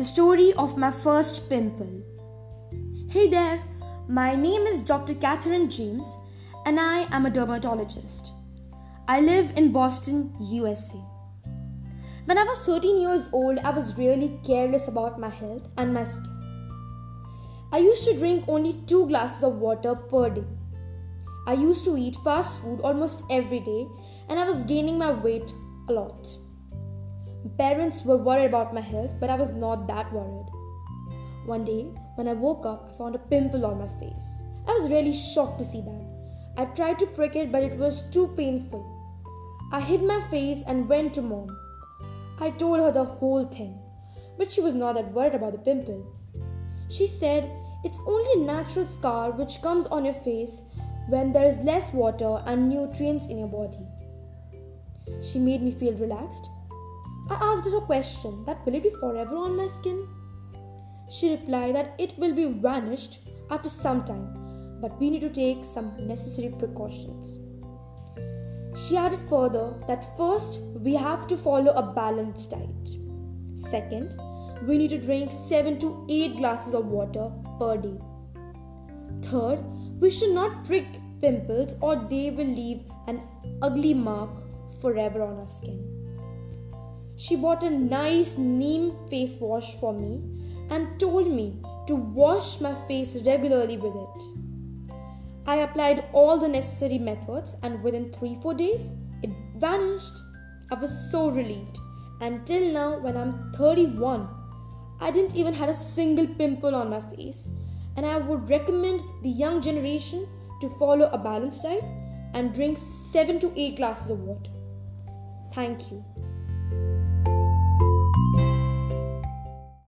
The story of my first pimple. Hey there, my name is Dr. Catherine James, and I am a dermatologist. I live in Boston, USA. When I was 13 years old, I was really careless about my health and my skin. I used to drink only two glasses of water per day. I used to eat fast food almost every day, and I was gaining my weight a lot. Parents were worried about my health, but I was not that worried. One day, when I woke up, I found a pimple on my face. I was really shocked to see that. I tried to prick it, but it was too painful. I hid my face and went to mom. I told her the whole thing, but she was not that worried about the pimple. She said, It's only a natural scar which comes on your face when there is less water and nutrients in your body. She made me feel relaxed I asked her a question that will it be forever on my skin? She replied that it will be vanished after some time, but we need to take some necessary precautions. She added further that first we have to follow a balanced diet. Second, we need to drink 7 to 8 glasses of water per day. Third, we should not prick pimples or they will leave an ugly mark forever on our skin. She bought a nice neem face wash for me and told me to wash my face regularly with it. I applied all the necessary methods and within 3 4 days it vanished. I was so relieved. Until now when I'm 31, I didn't even have a single pimple on my face and I would recommend the young generation to follow a balanced diet and drink 7 to 8 glasses of water. Thank you.